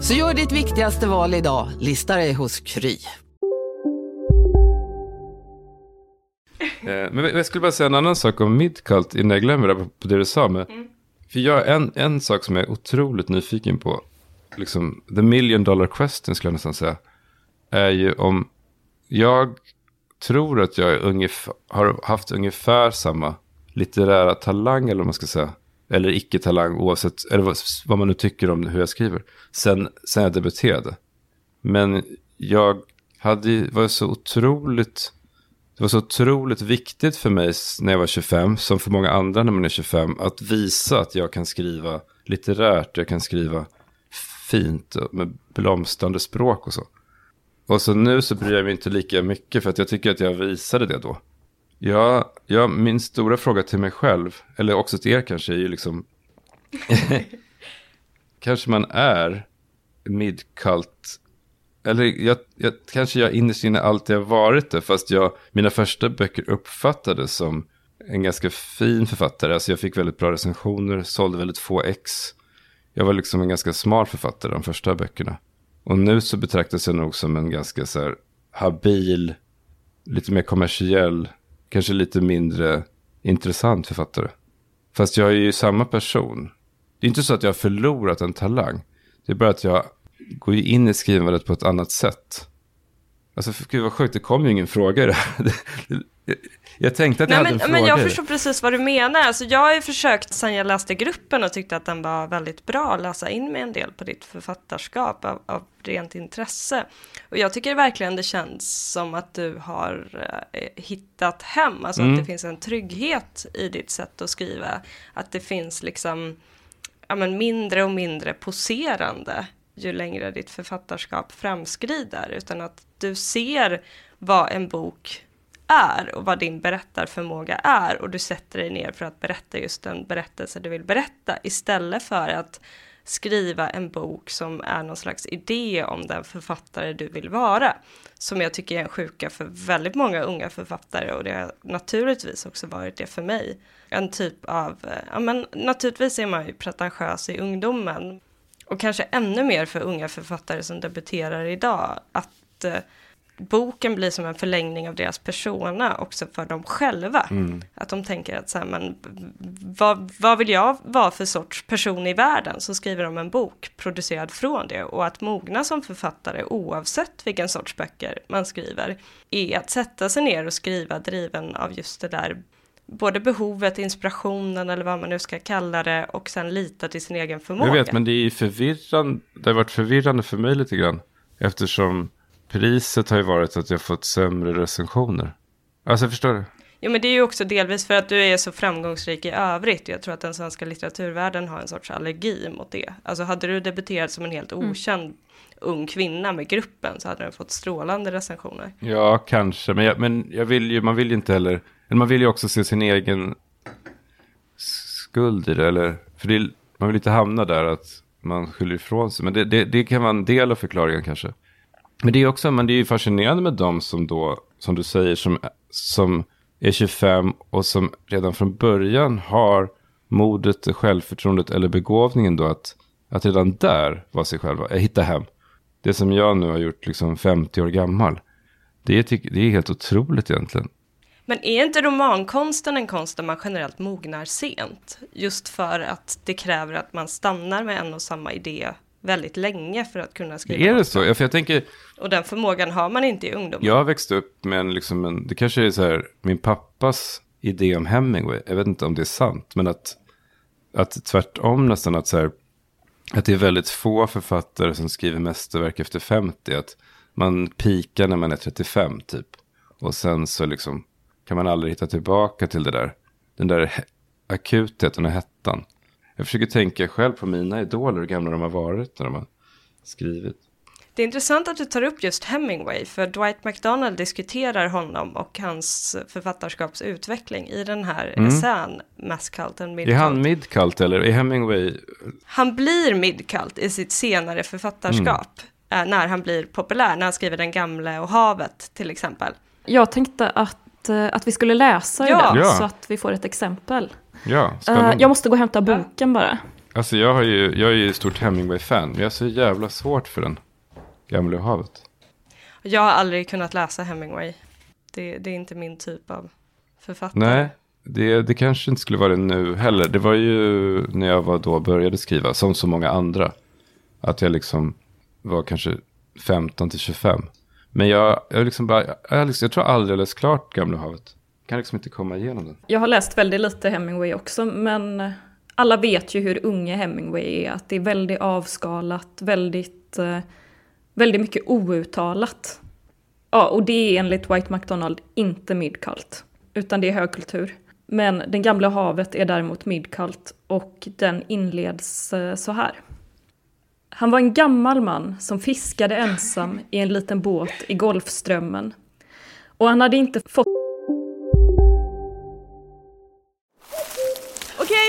Så gör ditt viktigaste val idag, lista dig hos Kry. Eh, Men jag skulle bara säga en annan sak om Midcult innan jag glömmer det på det du sa. Med. För jag, en, en sak som jag är otroligt nyfiken på, liksom the million dollar question skulle jag nästan säga, är ju om jag tror att jag är ungefär, har haft ungefär samma litterära talang, eller vad man ska säga, eller icke-talang, oavsett, eller vad, vad man nu tycker om hur jag skriver, sen, sen jag debuterade. Men jag hade, var så otroligt det var så otroligt viktigt för mig när jag var 25, som för många andra när man är 25, att visa att jag kan skriva litterärt, jag kan skriva fint med blomstrande språk och så. Och så nu så bryr jag mig inte lika mycket för att jag tycker att jag visade det då. Ja, ja min stora fråga till mig själv, eller också till er kanske, är ju liksom... kanske man är midcult eller jag, jag, kanske jag innerst inne alltid har varit det, fast jag, mina första böcker uppfattades som en ganska fin författare. Alltså jag fick väldigt bra recensioner, sålde väldigt få ex. Jag var liksom en ganska smal författare de första böckerna. Och nu så betraktas jag nog som en ganska så här habil, lite mer kommersiell, kanske lite mindre intressant författare. Fast jag är ju samma person. Det är inte så att jag har förlorat en talang. Det är bara att jag går in i skrivandet på ett annat sätt. Alltså, för gud vad sjukt, det kom ju ingen fråga i det här. Jag tänkte att jag Nej, hade men, en men fråga. jag i det. förstår precis vad du menar. Alltså, jag har ju försökt sen jag läste gruppen och tyckte att den var väldigt bra att läsa in med en del på ditt författarskap av, av rent intresse. Och jag tycker verkligen det känns som att du har eh, hittat hem, alltså Mm. att det finns en trygghet i ditt sätt att skriva. Att det finns liksom ja, men mindre och mindre poserande ju längre ditt författarskap framskrider, utan att du ser vad en bok är och vad din berättarförmåga är och du sätter dig ner för att berätta just den berättelse du vill berätta istället för att skriva en bok som är någon slags idé om den författare du vill vara. Som jag tycker är en sjuka för väldigt många unga författare och det har naturligtvis också varit det för mig. En typ av, eh, ja men naturligtvis är man ju pretentiös i ungdomen och kanske ännu mer för unga författare som debuterar idag, att eh, boken blir som en förlängning av deras persona också för dem själva. Att de tänker att så här, men, vad, vad vill jag vara för sorts person i världen? Så skriver de en bok producerad från det. Och att mogna som författare, oavsett vilken sorts böcker man skriver, är att sätta sig ner och skriva driven av just det där både behovet, inspirationen eller vad man nu ska kalla det och sen lita till sin egen förmåga. Jag vet, men det är ju förvirrande. Det har varit förvirrande för mig lite grann. Eftersom priset har ju varit att jag fått sämre recensioner. Alltså, förstår du? Jo, men det är ju också delvis för att du är så framgångsrik i övrigt. Jag tror att den svenska litteraturvärlden har en sorts allergi mot det. Alltså hade du debuterat som en helt okänd ung kvinna med gruppen så hade den fått strålande recensioner. Ja, kanske. Men, jag, men jag vill ju, man vill ju inte heller... Men man vill ju också se sin egen skuld i det. Eller, för det, man vill inte hamna där att man skyller ifrån sig. Men det, det, det kan vara en del av förklaringen kanske. Men det är också, men det är ju fascinerande med dem som då, som du säger, som, som är 25 och som redan från början har modet, självförtroendet eller begåvningen då att, att redan där vara sig själva, eh, hitta hem. Det som jag nu har gjort liksom 50 år gammal. Det är, det är helt otroligt egentligen. Men är inte romankonsten en konst där man generellt mognar sent? Just för att det kräver att man stannar med en och samma idé väldigt länge för att kunna skriva. Är det så? Ja, för jag tänker, Och den förmågan har man inte i ungdomen. jag har växt upp med en, liksom en, det kanske är så här, min pappas idé om Hemingway. Jag vet inte om det är sant, men att, att tvärtom nästan att så här, att det är väldigt få författare som skriver mästerverk efter 50. Att man pikar när man är 35 typ. Och sen så liksom kan man aldrig hitta tillbaka till det där. Den där akutheten och hettan. Jag försöker tänka själv på mina idoler, hur gamla de har varit när de har skrivit. Det är intressant att du tar upp just Hemingway, för Dwight MacDonald diskuterar honom och hans författarskapsutveckling i den här mm. essän Masscult and Midcult. Är han midcult eller är Hemingway? Han blir midcult i sitt senare författarskap, mm. när han blir populär, när han skriver Den gamle och havet till exempel. Jag tänkte att, eh, att vi skulle läsa ja. den, ja. så att vi får ett exempel. Ja, uh, jag måste gå och hämta boken bara. Alltså jag, har ju, jag är ju stort Hemingway-fan, men jag har så jävla svårt för den. Gamla havet. Jag har aldrig kunnat läsa Hemingway. Det, det är inte min typ av författare. Nej, det, det kanske inte skulle vara det nu heller. Det var ju när jag var då började skriva, som så många andra. Att jag liksom var kanske 15 till 25. Men jag, jag, liksom bara, jag, liksom, jag tror aldrig jag läst klart Gamla havet. Jag kan liksom inte komma igenom den. Jag har läst väldigt lite Hemingway också, men alla vet ju hur unge Hemingway är. Att det är väldigt avskalat, väldigt eh, väldigt mycket outtalat. Ja, och det är enligt White McDonald inte midcult, utan det är högkultur. Men Den gamla havet är däremot midcult och den inleds eh, så här. Han var en gammal man som fiskade ensam i en liten båt i Golfströmmen. Och han hade inte fått...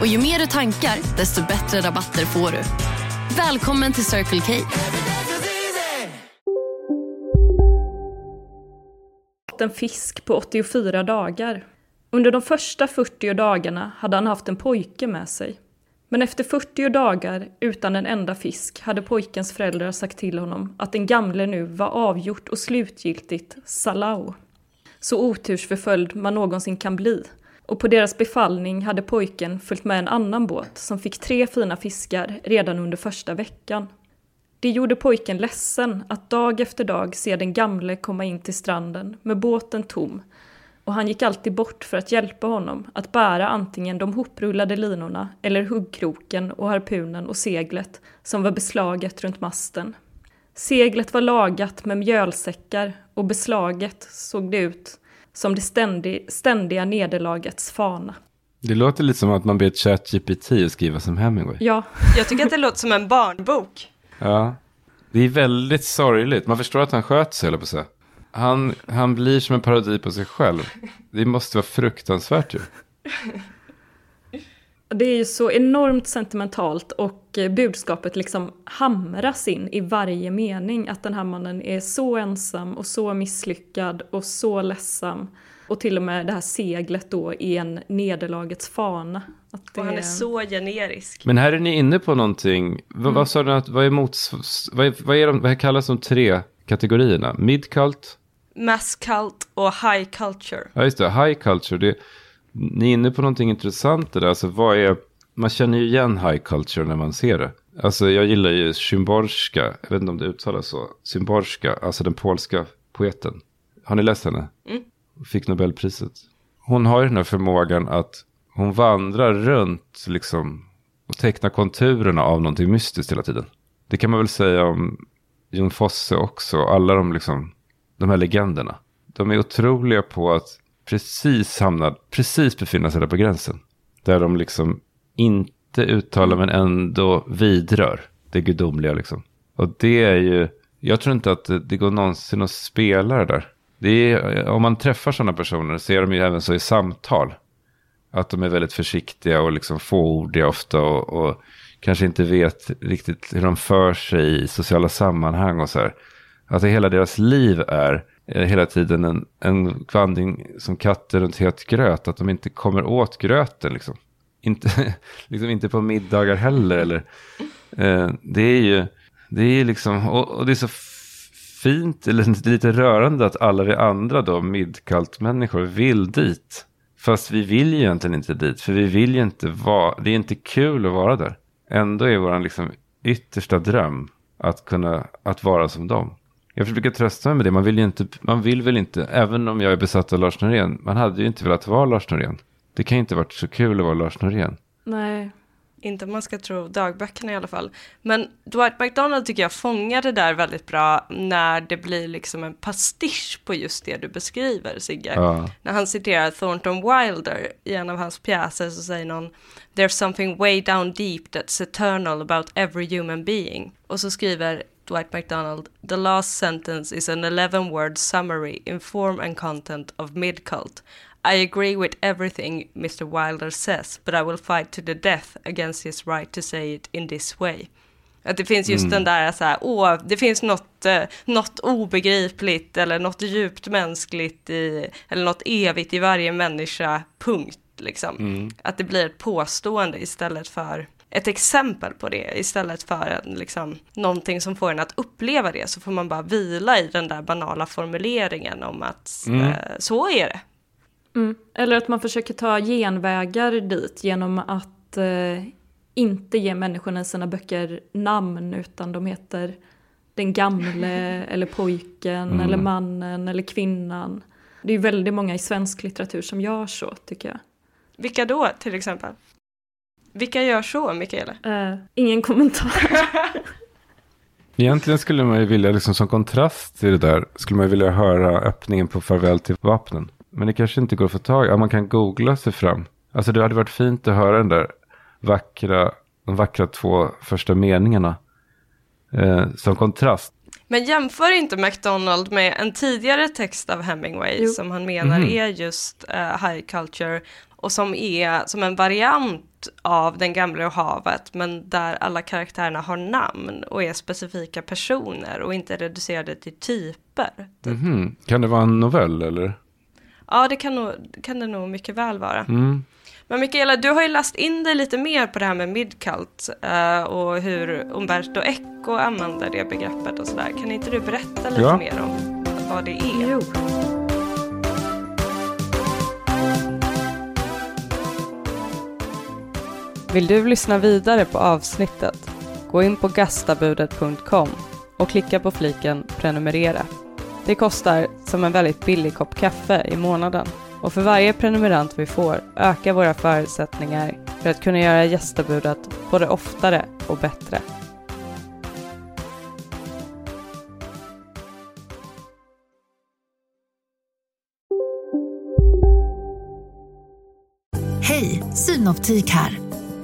Och ju mer du tankar, desto bättre rabatter får du. Välkommen till Circle K. En fisk på 84 dagar. Under de första 40 dagarna hade han haft en pojke med sig. Men efter 40 dagar utan en enda fisk hade pojkens föräldrar sagt till honom att den gamle nu var avgjort och slutgiltigt salau. Så otursförföljd man någonsin kan bli. Och på deras befallning hade pojken följt med en annan båt som fick tre fina fiskar redan under första veckan. Det gjorde pojken ledsen att dag efter dag se den gamle komma in till stranden med båten tom och han gick alltid bort för att hjälpa honom att bära antingen de hoprullade linorna eller huggkroken och harpunen och seglet som var beslaget runt masten. Seglet var lagat med mjölsäckar och beslaget såg det ut som det ständig, ständiga nederlagets fana. Det låter lite som att man ber ChatGPT att skriva som Hemingway. Ja. Jag tycker att det låter som en barnbok. Ja. Det är väldigt sorgligt. Man förstår att han sköt sig, eller på sig. Han, han blir som en parodi på sig själv. Det måste vara fruktansvärt ju. Det är ju så enormt sentimentalt och budskapet liksom hamras in i varje mening. Att den här mannen är så ensam och så misslyckad och så ledsam. Och till och med det här seglet då är en nederlagets fana. Att det... Och han är så generisk. Men här är ni inne på någonting. Mm. Vad, sa du att, vad är mots... Vad, är, vad, är de, vad kallas de tre kategorierna? Midcult? mass cult och high culture. Ja, just det. High culture. Det, ni är inne på någonting intressant där. Alltså, vad är, man känner ju igen high culture när man ser det. Alltså, jag gillar ju Szymborska. Jag vet inte om det uttalas så. Szymborska, alltså den polska poeten. Har ni läst henne? Mm. Fick Nobelpriset. Hon har ju den här förmågan att hon vandrar runt liksom och tecknar konturerna av någonting mystiskt hela tiden. Det kan man väl säga om Jon Fosse också. Alla de liksom de här legenderna. De är otroliga på att precis hamnat, precis befinna sig där på gränsen. Där de liksom inte uttalar men ändå vidrör det gudomliga liksom. Och det är ju, jag tror inte att det, går någonsin att spela det där. det är, om man träffar sådana personer ser de ju även så i samtal. Att de är väldigt försiktiga och liksom fåordiga ofta och, och kanske inte vet riktigt hur de för sig i sociala sammanhang och så här. Alltså hela deras liv är Eh, hela tiden en, en vandring som katter runt het gröt. Att de inte kommer åt gröten liksom. Inte, liksom inte på middagar heller. Eller, eh, det är ju, det är liksom, och, och det är så fint, eller lite rörande att alla vi andra då, midkalt-människor, vill dit. Fast vi vill ju egentligen inte dit, för vi vill ju inte vara, det är inte kul att vara där. Ändå är vår liksom yttersta dröm att kunna, att vara som dem. Jag försöker trösta mig med det, man vill ju inte, man vill väl inte, även om jag är besatt av Lars Norén, man hade ju inte velat vara Lars Norén. Det kan ju inte varit så kul att vara Lars Norén. Nej. Inte om man ska tro dagböckerna i alla fall. Men Dwight McDonald tycker jag fångar det där väldigt bra när det blir liksom en pastisch på just det du beskriver, Sigge. Ja. När han citerar Thornton Wilder i en av hans pjäser så säger någon There's something way down deep that's eternal about every human being. Och så skriver Dwight McDonald, the last sentence is an 11 word summary in form and content of mid-cult. I agree with everything Mr Wilder says, but I will fight to the death against his right to say it in this way. Att det finns just mm. den där så här, åh, det finns något, eh, något obegripligt eller något djupt mänskligt i, eller något evigt i varje människa, punkt, liksom. Mm. Att det blir ett påstående istället för ett exempel på det istället för en, liksom, någonting som får en att uppleva det så får man bara vila i den där banala formuleringen om att mm. eh, så är det. Mm. Eller att man försöker ta genvägar dit genom att eh, inte ge människorna i sina böcker namn utan de heter den gamle eller pojken mm. eller mannen eller kvinnan. Det är väldigt många i svensk litteratur som gör så tycker jag. Vilka då till exempel? Vilka gör så, Mikaela? Uh, ingen kommentar. Egentligen skulle man ju vilja, liksom som kontrast till det där, skulle man vilja höra öppningen på Farväl till vapnen. Men det kanske inte går att få tag i. man kan googla sig fram. Alltså det hade varit fint att höra den där vackra, de vackra två första meningarna. Eh, som kontrast. Men jämför inte McDonald med en tidigare text av Hemingway jo. som han menar mm. är just uh, high culture och som är som en variant av Den gamla och havet men där alla karaktärerna har namn och är specifika personer och inte reducerade till typer. Typ. Mm -hmm. Kan det vara en novell eller? Ja, det kan, nog, kan det nog mycket väl vara. Mm. Men Mikaela, du har ju läst in dig lite mer på det här med midcult uh, och hur Umberto Eco använder det begreppet och sådär. Kan inte du berätta lite ja. mer om vad det är? Jo. Vill du lyssna vidare på avsnittet? Gå in på gastabudet.com och klicka på fliken prenumerera. Det kostar som en väldigt billig kopp kaffe i månaden och för varje prenumerant vi får ökar våra förutsättningar för att kunna göra gästabudet både oftare och bättre. Hej, Synoptik här.